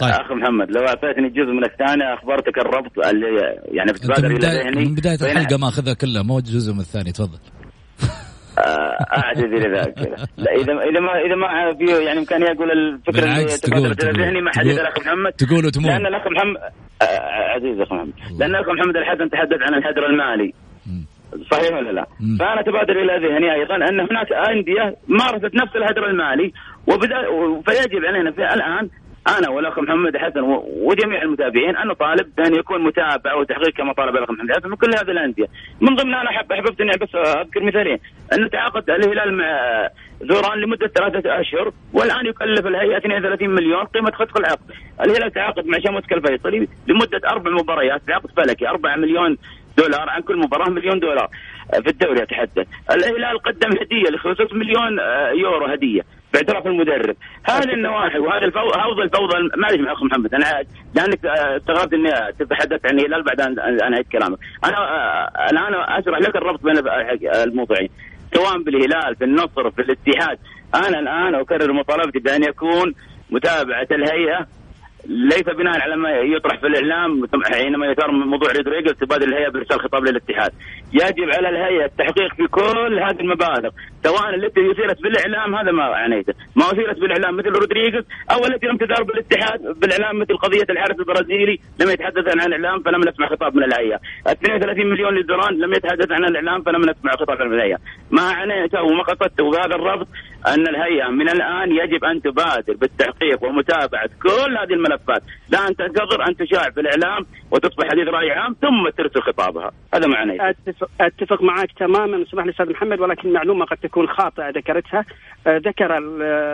طيب. أخ محمد لو أعطيتني جزء من الثاني أخبرتك الربط اللي يعني بتبادر إلى ذهني. من بداية الحلقة ماخذها كلها مو جزء من الثاني تفضل. أعجز إلى ذلك. لا اذا إذا ما إذا ما في يعني امكانيه أقول الفكرة اللي تبادر إلى ذهني ما حدد الاخ محمد. تقول وتموت. لأن الأخ محمد عزيز اخ محمد. لأن الأخ محمد الحسن تحدث عن الهدر المالي. صحيح ولا لا؟ مم. فأنا تبادر إلى ذهني أيضا أن هناك أندية مارست نفس الهدر المالي وبدا فيجب علينا في الآن أنا والاخ محمد حسن وجميع المتابعين ان نطالب بأن يكون متابعه وتحقيق كما طالب الاخ محمد حسن من كل هذه الأندية. من ضمنها أنا احب احببت اني بس أذكر مثالين. انه تعاقد الهلال مع زوران لمدة ثلاثة أشهر والآن يكلف الهيئة 32 مليون قيمة خطف العقد. الهلال تعاقد مع شموسك الفيصلي لمدة أربع مباريات بعقد فلكي 4 مليون دولار عن كل مباراة مليون دولار في الدوري أتحدث. الهلال قدم هدية ل مليون يورو هدية. باعتراف المدرب. هذه النواحي وهذا الفوضى هذا الفوضى معلش مع اخ محمد أنا لأنك استغربت إني تتحدث عن الهلال بعد ان انهيت كلامك. أنا الآن أشرح لك الربط بين الموضوعين. سواء بالهلال في النصر في الاتحاد. أنا الآن أكرر مطالبتي بأن يكون متابعة الهيئة. ليس بناء على ما يطرح في الإعلام حينما يثار موضوع رودريغيز تبادر الهيئة بإرسال خطاب للاتحاد. يجب على الهيئة التحقيق في كل هذه المبالغ، سواء التي اثيرت بالإعلام هذا ما عنيته، ما اثيرت بالإعلام مثل رودريغيز أو التي لم تدار بالاتحاد بالإعلام مثل قضية الحارس البرازيلي لم يتحدث عن الإعلام فلم نسمع خطاب من الهيئة، 32 مليون للدوران لم يتحدث عن الإعلام فلم نسمع خطاب من الهيئة، ما عنيته وما قصدته بهذا الرفض؟ أن الهيئة من الآن يجب أن تبادر بالتحقيق ومتابعة كل هذه الملفات، لا أن تنتظر أن تشاع في الإعلام وتصبح حديث رأي عام ثم ترسل خطابها، هذا معنى اتفق, أتفق معك تماما اسمح لي أستاذ محمد ولكن معلومة قد تكون خاطئة ذكرتها آه، ذكر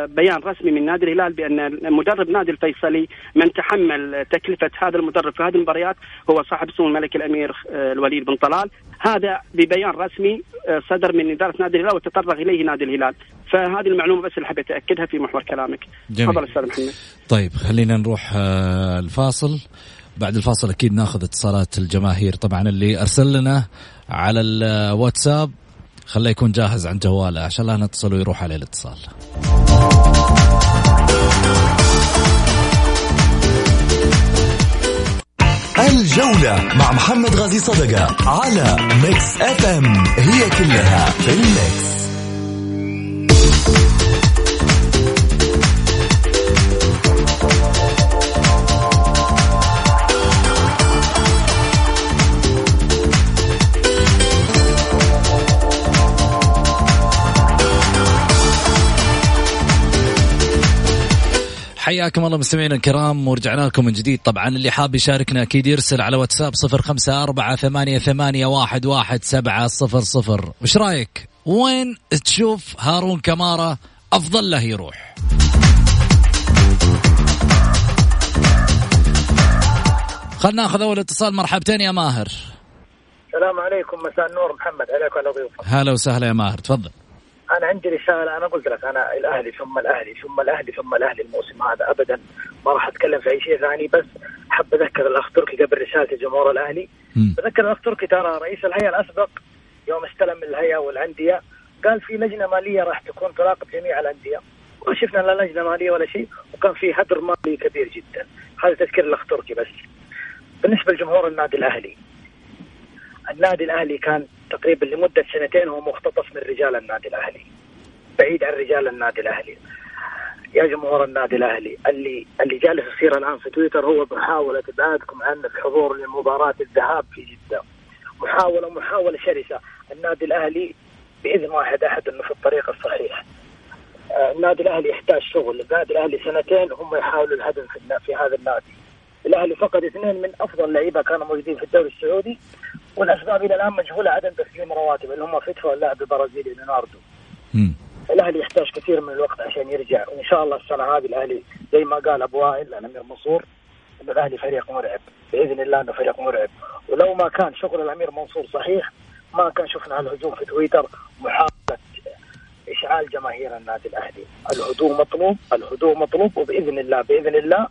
بيان رسمي من نادي الهلال بأن مدرب نادي الفيصلي من تحمل تكلفة هذا المدرب في هذه المباريات هو صاحب سمو الملك الأمير آه، الوليد بن طلال. هذا ببيان رسمي آه، صدر من إدارة نادي الهلال وتطرق إليه نادي الهلال. فهذه المعلومة بس اللي حبيت اكدها في محور كلامك. تفضل أستاذ محمد. طيب خلينا نروح الفاصل. بعد الفاصل أكيد ناخذ اتصالات الجماهير. طبعا اللي أرسل لنا على الواتساب خليه يكون جاهز عن جواله عشان لا نتصل ويروح عليه الاتصال. الجولة مع محمد غازي صدقة على Mix FM هي كلها في ال Mix حياكم الله مستمعينا الكرام ورجعنا لكم من جديد. طبعا اللي حاب يشاركنا أكيد يرسل على واتساب صفر خمسة أربعة ثمانية, ثمانية واحد, واحد سبعة صفر صفر. وش رأيك؟ وين تشوف هارون كمارة أفضل له يروح. خلنا ناخذ أول اتصال. مرحبتين يا ماهر. السلام عليكم. مساء النور محمد. عليك وعلى ضيوفك هلا وسهلا يا ماهر. تفضل. أنا عندي رسالة أنا قلت لك أنا الأهلي ثم الأهلي ثم الأهلي ثم الأهلي الموسم هذا ابدا ما راح أتكلم في أي شيء ثاني بس حب أذكر الأخ تركي قبل رسالة جمهور الأهلي. بذكر الأخ تركي ترى رئيس الهيئة الأسبق يوم استلم الهيئة والأندية قال في لجنة مالية راح تكون تراقب جميع الأندية. ما شفنا لا لجنة مالية ولا شيء وكان في هدر مالي كبير جدا. هذا تذكير الأخ تركي بس. بالنسبة لجمهور النادي الأهلي النادي الأهلي كان تقريبا لمدة سنتين هو مختطف من رجال النادي الأهلي. بعيد عن رجال النادي الأهلي. يا جمهور النادي الأهلي اللي اللي جالس يصير الآن في تويتر هو محاوله ابعادكم عن الحضور لمباراة الذهاب في جدة. محاوله محاولة شرسة. النادي الأهلي بإذن واحد أحد إنه في الطريق الصحيح. آه، النادي الأهلي يحتاج شغل. النادي الأهلي سنتين هم يحاولوا الهدم في, في هذا النادي. الأهلي فقد اثنين من أفضل لعيبة كانوا موجودين في الدوري السعودي. والأسباب إلى الآن مجهولة عدم تسليم رواتب اللي هم فتحوا اللاعب البرازيلي ليوناردو. الأهلي يحتاج كثير من الوقت عشان يرجع. وإن شاء الله السنة هذه الأهلي زي ما قال أبو وائل الأمير منصور انه الأهلي فريق مرعب. بإذن الله إنه فريق مرعب. ولو ما كان شغل الأمير منصور صحيح ما كان شفنا الهجوم في تويتر محاولة إشعال جماهير النادي الأهلي. الهدوء مطلوب الهدوء مطلوب وبإذن الله بإذن الله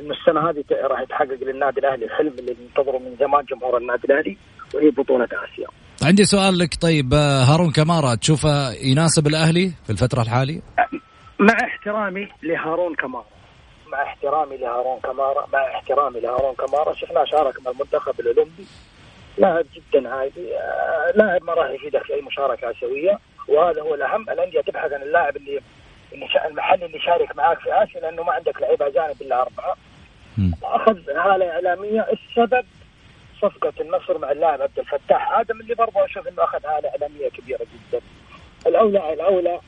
إنه السنة هذه راح يتحقق للنادي الأهلي الحلم اللي ننتظره من زمان جمهور النادي الأهلي وهي بطولة آسيا. عندي سؤال لك طيب آه، هارون كمارا تشوفه يناسب الأهلي في الفترة الحالية؟ مع احترامي لهارون كمارا مع احترامي لهارون كمارا مع احترامي لهارون كمارا شفناه شارك مع المنتخب الأولمبي لاعب جدا عادي آه، لاعب ما راح يفيدك في أي مشاركة آسيوية وهذا هو الأهم الأندية تبحث عن اللاعب اللي المحلي اللي شارك معاك في آسيا لأنه ما عندك لعيبة اجانب إلا أربعة. اخذ هالة إعلامية السبب صفقة النصر مع اللاعب عبد الفتاح آدم اللي برضه أشوف إنه أخذ هالة إعلامية كبيرة جدا. الاولى الأولى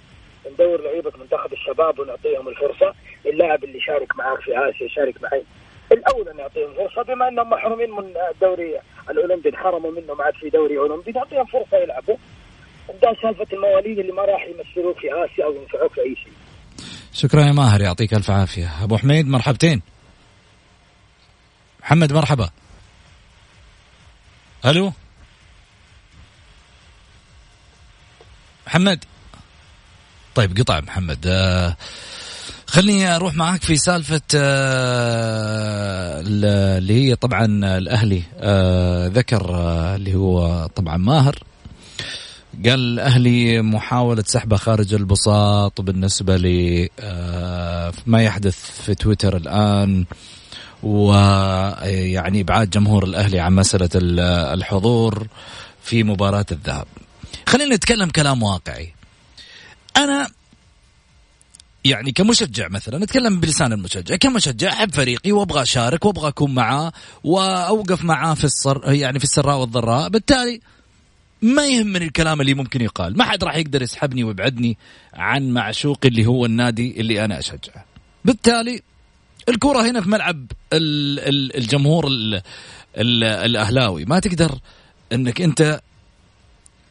ندور لعيبة منتخب الشباب ونعطيهم الفرصة. اللاعب اللي شارك معاك في آسيا شارك معي. الأولى نعطيهم فرصة بما إنهم محرومين من الدوري الأولمبي انحرموا منه ما عاد في دوري أولمبي نعطيهم فرصة يلعبوا. ده سالفة المواليد اللي ما راح يمثلوك في آسيا أو ينفعوك في أي شيء. شكرا يا ماهر يعطيك ألف عافية. أبو حميد مرحبتين. محمد مرحبا. ألو؟ محمد؟ طيب قطع محمد. آه خليني أروح معاك في سالفة آه اللي هي طبعا الأهلي. آه ذكر اللي هو طبعا ماهر. قال الاهلي محاولة سحبه خارج البساط بالنسبة ل آه، ما يحدث في تويتر الآن ويعني إبعاد جمهور الأهلي عن مسألة الحضور في مباراة الذهاب. خلينا نتكلم كلام واقعي. أنا يعني كمشجع مثلا نتكلم بلسان المشجع كمشجع أحب فريقي وأبغى أشارك وأبغى أكون معاه وأوقف معاه في الصر يعني في السراء والضراء بالتالي ما يهمني الكلام اللي ممكن يقال. ما حد راح يقدر يسحبني ويبعدني عن معشوقي اللي هو النادي اللي أنا أشجعه. بالتالي الكرة هنا في ملعب الجمهور الأهلاوي. ما تقدر إنك أنت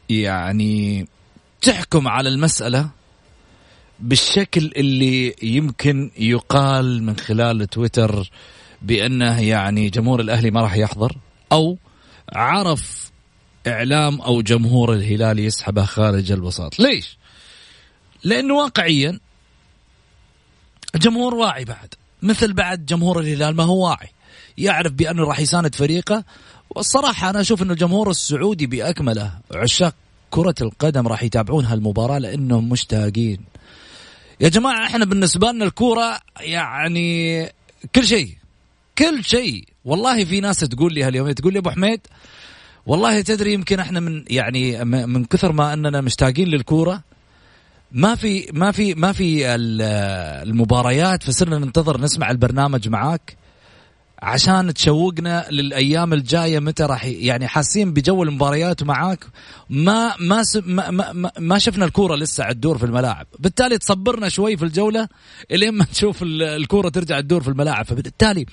يعني تحكم على المسألة بالشكل اللي يمكن يقال من خلال تويتر بأنه يعني جمهور الأهلي ما راح يحضر أو عرف إعلام أو جمهور الهلال يسحبه خارج الوساط. ليش؟ لأنه واقعيا الجمهور واعي بعد. مثل بعد جمهور الهلال ما هو واعي. يعرف بأنه راح يساند فريقه. والصراحة أنا أشوف انه الجمهور السعودي بأكمله عشاق كرة القدم راح يتابعون هالمباراة لأنهم مشتاقين. يا جماعة إحنا بالنسبة لنا الكورة يعني كل شيء. كل شيء. والله في ناس تقول لي هاليوم تقول لي أبو حميد والله تدري يمكن إحنا من يعني من كثر ما اننا مشتاقين للكورة ما في ما في ما في المباريات فصرنا ننتظر نسمع البرنامج معاك عشان تشوقنا للأيام الجاية متى راح يعني حاسين بجو المباريات معاك. ما ما ما ما, ما شفنا الكورة لسه تدور في الملاعب. بالتالي تصبرنا شوي في الجولة إلين ما نشوف الكورة ترجع تدور في الملاعب. فبالتالي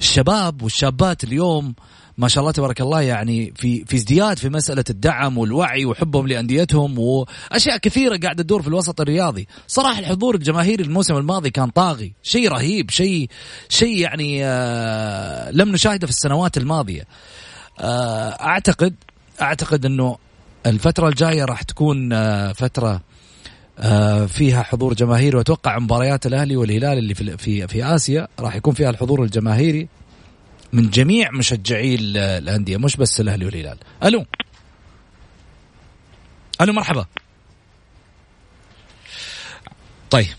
الشباب والشابات اليوم ما شاء الله تبارك الله يعني في في ازدياد في مسألة الدعم والوعي وحبهم لأنديتهم وأشياء كثيرة قاعدة تدور في الوسط الرياضي، صراحة الحضور الجماهيري الموسم الماضي كان طاغي، شيء رهيب، شيء شيء يعني آه لم نشاهده في السنوات الماضية. آه أعتقد أعتقد إنه الفترة الجاية راح تكون آه فترة آه فيها حضور جماهيري وأتوقع مباريات الأهلي والهلال اللي في في في آسيا راح يكون فيها الحضور الجماهيري من جميع مشجعي الأندية مش بس الأهلي والهلال. ألو. ألو مرحبا. طيب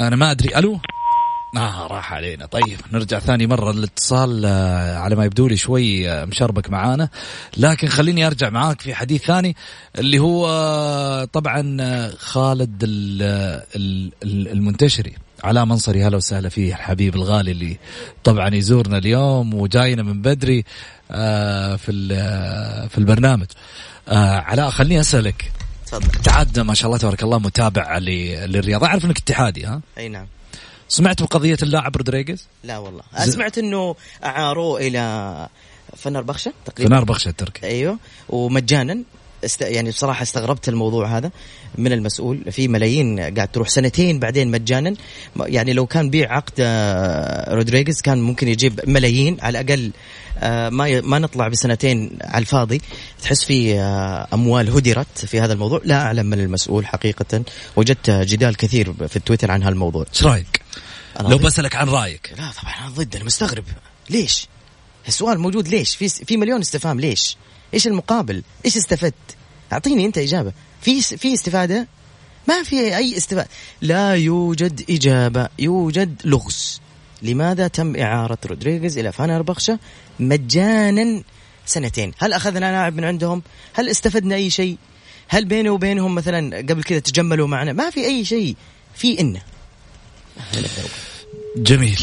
أنا ما أدري. ألو. آه راح علينا. طيب نرجع ثاني مرة الاتصال آه على ما يبدو لي شوي آه مشربك معانا. لكن خليني أرجع معاك في حديث ثاني اللي هو آه طبعا خالد المنتشري. علاء منصري. هلا وسهلا فيه الحبيب الغالي اللي طبعا يزورنا اليوم وجاينا من بدري آه في آه، في البرنامج. آه علاء خليني أسألك. تفضل. ما شاء الله تبارك الله متابع للرياضه أعرف إنك اتحادي ها؟ أي نعم. سمعت بقضية اللاعب رودريغيز؟ لا والله. سمعت إنه أعاروه إلى فنر بخشه تقريبا. فنر بخشه التركي. أيوه. ومجانا. است... يعني بصراحة استغربت الموضوع هذا من المسؤول. في ملايين قاعد تروح سنتين بعدين مجانا. يعني لو كان بيع عقد آه، رودريغيز كان ممكن يجيب ملايين. على الأقل آه، ما ما نطلع بسنتين على الفاضي. تحس في آه، أموال هدرت في هذا الموضوع. لا أعلم من المسؤول حقيقة. وجدت جدال كثير في التويتر عن هالموضوع. إيش رأيك؟ لو بسألك عن رأيك. لا طبعا أنا ضد أنا مستغرب. ليش؟ السؤال موجود ليش؟ في في مليون استفهام ليش؟ إيش المقابل؟ إيش استفدت؟ أعطيني أنت إجابة. في في استفادة؟ ما في أي استفادة. لا يوجد إجابة يوجد لغز. لماذا تم إعارة رودريغيز إلى فانربخشة مجانا سنتين؟ هل أخذنا لاعب من عندهم؟ هل استفدنا أي شيء؟ هل بيني وبينهم مثلا قبل كذا تجملوا معنا؟ ما في أي شيء. في إنه. جميل.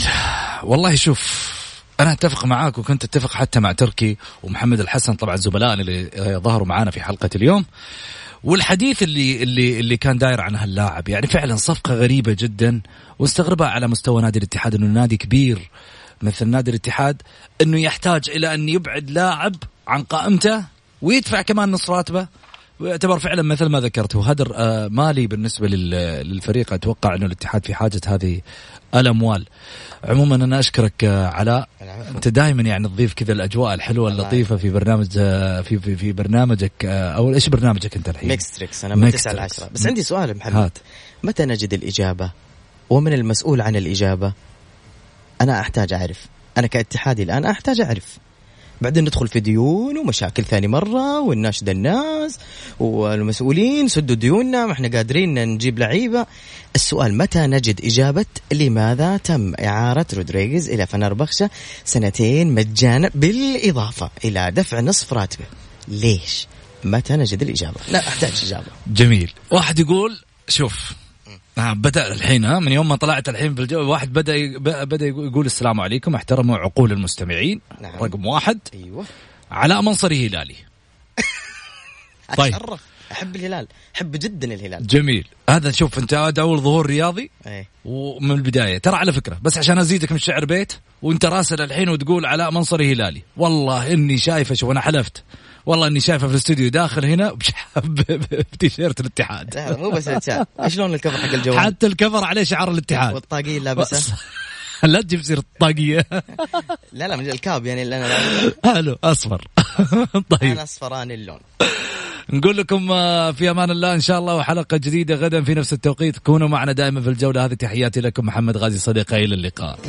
والله شوف أنا أتفق معاك وكنت أتفق حتى مع تركي ومحمد الحسن طبعا زملائنا اللي ظهروا معنا في حلقة اليوم. والحديث اللي اللي اللي كان داير عن هاللاعب يعني فعلا صفقة غريبة جدا واستغربها على مستوى نادي الاتحاد إنه نادي كبير مثل نادي الاتحاد إنه يحتاج إلى أن يبعد لاعب عن قائمته ويدفع كمان نص راتبه. ويعتبر فعلا مثل ما ذكرت هو هدر آه، مالي بالنسبة للفريق أتوقع أنه الاتحاد في حاجة هذه الأموال. عموما أنا أشكرك آه، علاء. أنت دائما يعني تضيف كذا الأجواء الحلوة اللطيفة في برنامج آه، في في, في برنامجك أو إيش برنامجك أنت الحين؟ Mix Tricks أنا من 9 ل 10 بس عندي سؤال محمد. هات. متى نجد الإجابة؟ ومن المسؤول عن الإجابة؟ أنا أحتاج أعرف. أنا كاتحادي الآن أحتاج أعرف. بعدين ندخل في ديون ومشاكل ثاني مرة ونناشد الناس والمسؤولين سدوا ديوننا ما إحنا قادرين نجيب لعيبة السؤال متى نجد إجابة لماذا تم إعارة رودريغيز إلى فنربخشة سنتين مجانا بالإضافة إلى دفع نصف راتبه ليش؟ متى نجد الإجابة؟ لا أحتاج إجابة جميل واحد يقول شوف آه بدأ الحين ها من يوم ما طلعت الحين في الجو واحد بدأ بدأ يقول السلام عليكم احترموا عقول المستمعين. نعم. رقم واحد. أيوه. علاء منصري هلالي. طيب. أحب الهلال. أحب جدا الهلال. جميل. هذا شوف أنت هذا أول ظهور رياضي؟ إيه. ومن البداية. ترى على فكرة بس عشان أزيدك من شعر بيت وأنت راسل الحين وتقول علاء منصري هلالي. والله إني شايفه شوف أنا حلفت. والله اني شايفه في الاستوديو داخل هنا بتيشيرت الاتحاد. لا مو بس الشات شلون الكفر حق الجوال؟ حتى الكفر عليه شعار الاتحاد. والطاقية لابسه لا تجيب سيرة الطاقية. لا لا من الكاب يعني اللي أنا. حلو أصفر. طيب. أنا اصفراني اللون. نقول لكم آه، في أمان الله إن شاء الله وحلقة جديدة غدا في نفس التوقيت. كونوا معنا دائما في الجولة هذه. تحياتي لكم محمد غازي صديقي إلى اللقاء.